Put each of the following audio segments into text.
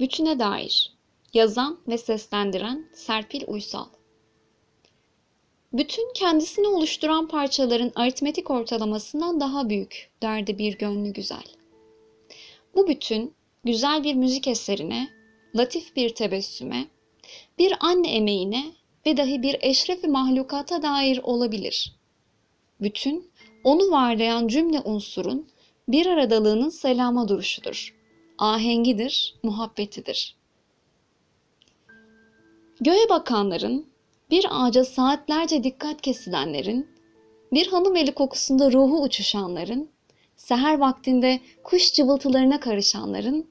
Bütüne dair. Yazan ve seslendiren Serpil Uysal. Bütün kendisini oluşturan parçaların aritmetik ortalamasından daha büyük derdi bir gönlü güzel. Bu bütün güzel bir müzik eserine, latif bir tebessüme, bir anne emeğine ve dahi bir eşrefi mahlukata dair olabilir. Bütün onu varlayan cümle unsurun bir aradalığının selama duruşudur. Ahengidir, muhabbetidir. Göğe bakanların, bir ağaca saatlerce dikkat kesilenlerin, bir hanım eli kokusunda ruhu uçuşanların, seher vaktinde kuş cıvıltılarına karışanların,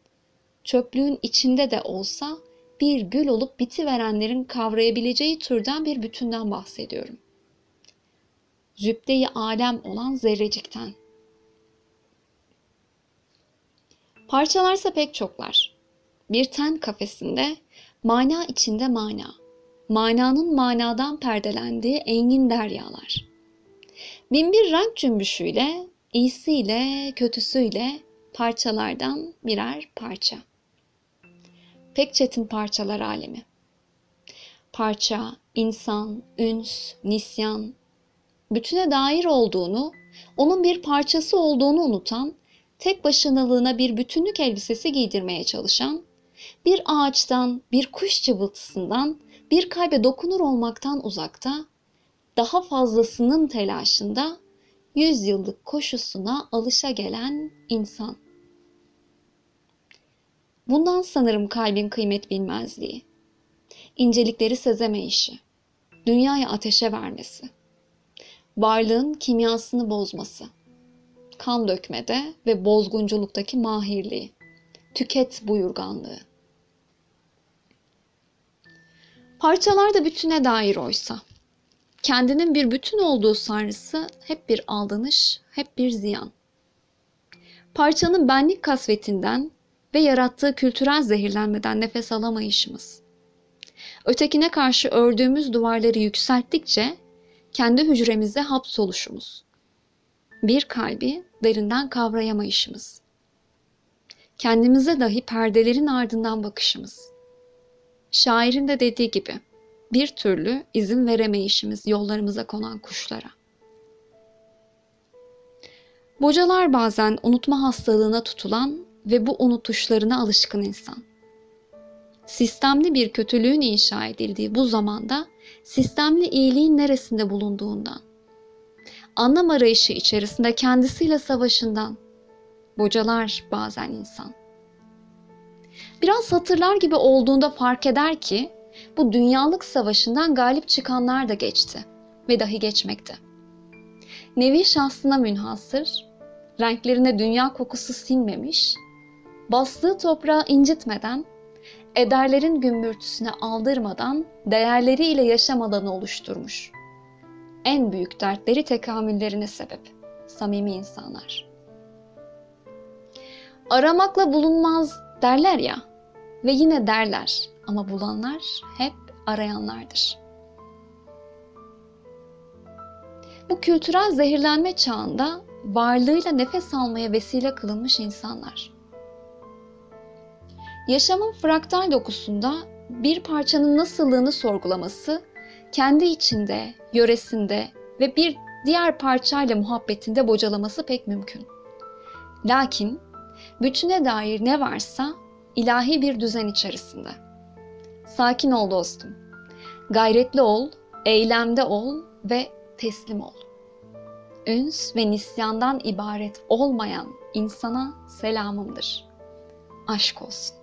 çöplüğün içinde de olsa bir gül olup biti verenlerin kavrayabileceği türden bir bütünden bahsediyorum. Zübde-i alem olan zerrecikten. Parçalarsa pek çoklar. Bir ten kafesinde mana içinde mana. Mananın manadan perdelendiği engin deryalar. Binbir renk cümbüşüyle, iyisiyle, kötüsüyle parçalardan birer parça. Pek çetin parçalar alemi. Parça, insan, üns, nisyan, bütüne dair olduğunu, onun bir parçası olduğunu unutan tek başınalığına bir bütünlük elbisesi giydirmeye çalışan, bir ağaçtan, bir kuş cıvıltısından, bir kalbe dokunur olmaktan uzakta, daha fazlasının telaşında yüz yıllık koşusuna alışa gelen insan. Bundan sanırım kalbin kıymet bilmezliği, incelikleri sezemeyişi, dünyaya ateşe vermesi, varlığın kimyasını bozması.'' Kan dökmede ve bozgunculuktaki mahirliği, tüket buyurganlığı. Parçalar da bütüne dair oysa. Kendinin bir bütün olduğu sanrısı hep bir aldanış, hep bir ziyan. Parçanın benlik kasvetinden ve yarattığı kültürel zehirlenmeden nefes alamayışımız. Ötekine karşı ördüğümüz duvarları yükselttikçe kendi hücremizde hapsoluşumuz bir kalbi derinden kavrayamayışımız. Kendimize dahi perdelerin ardından bakışımız. Şairin de dediği gibi bir türlü izin veremeyişimiz yollarımıza konan kuşlara. Bocalar bazen unutma hastalığına tutulan ve bu unutuşlarına alışkın insan. Sistemli bir kötülüğün inşa edildiği bu zamanda sistemli iyiliğin neresinde bulunduğundan, anlam arayışı içerisinde kendisiyle savaşından bocalar bazen insan. Biraz hatırlar gibi olduğunda fark eder ki bu dünyalık savaşından galip çıkanlar da geçti ve dahi geçmekte. Nevi şahsına münhasır, renklerine dünya kokusu sinmemiş, bastığı toprağı incitmeden, ederlerin gümbürtüsüne aldırmadan değerleriyle yaşam alanı oluşturmuş.'' En büyük dertleri tekamüllerine sebep. Samimi insanlar. Aramakla bulunmaz derler ya ve yine derler ama bulanlar hep arayanlardır. Bu kültürel zehirlenme çağında varlığıyla nefes almaya vesile kılınmış insanlar. Yaşamın fraktal dokusunda bir parçanın nasıllığını sorgulaması kendi içinde, yöresinde ve bir diğer parçayla muhabbetinde bocalaması pek mümkün. Lakin bütüne dair ne varsa ilahi bir düzen içerisinde. Sakin ol dostum. Gayretli ol, eylemde ol ve teslim ol. Üns ve nisyandan ibaret olmayan insana selamımdır. Aşk olsun.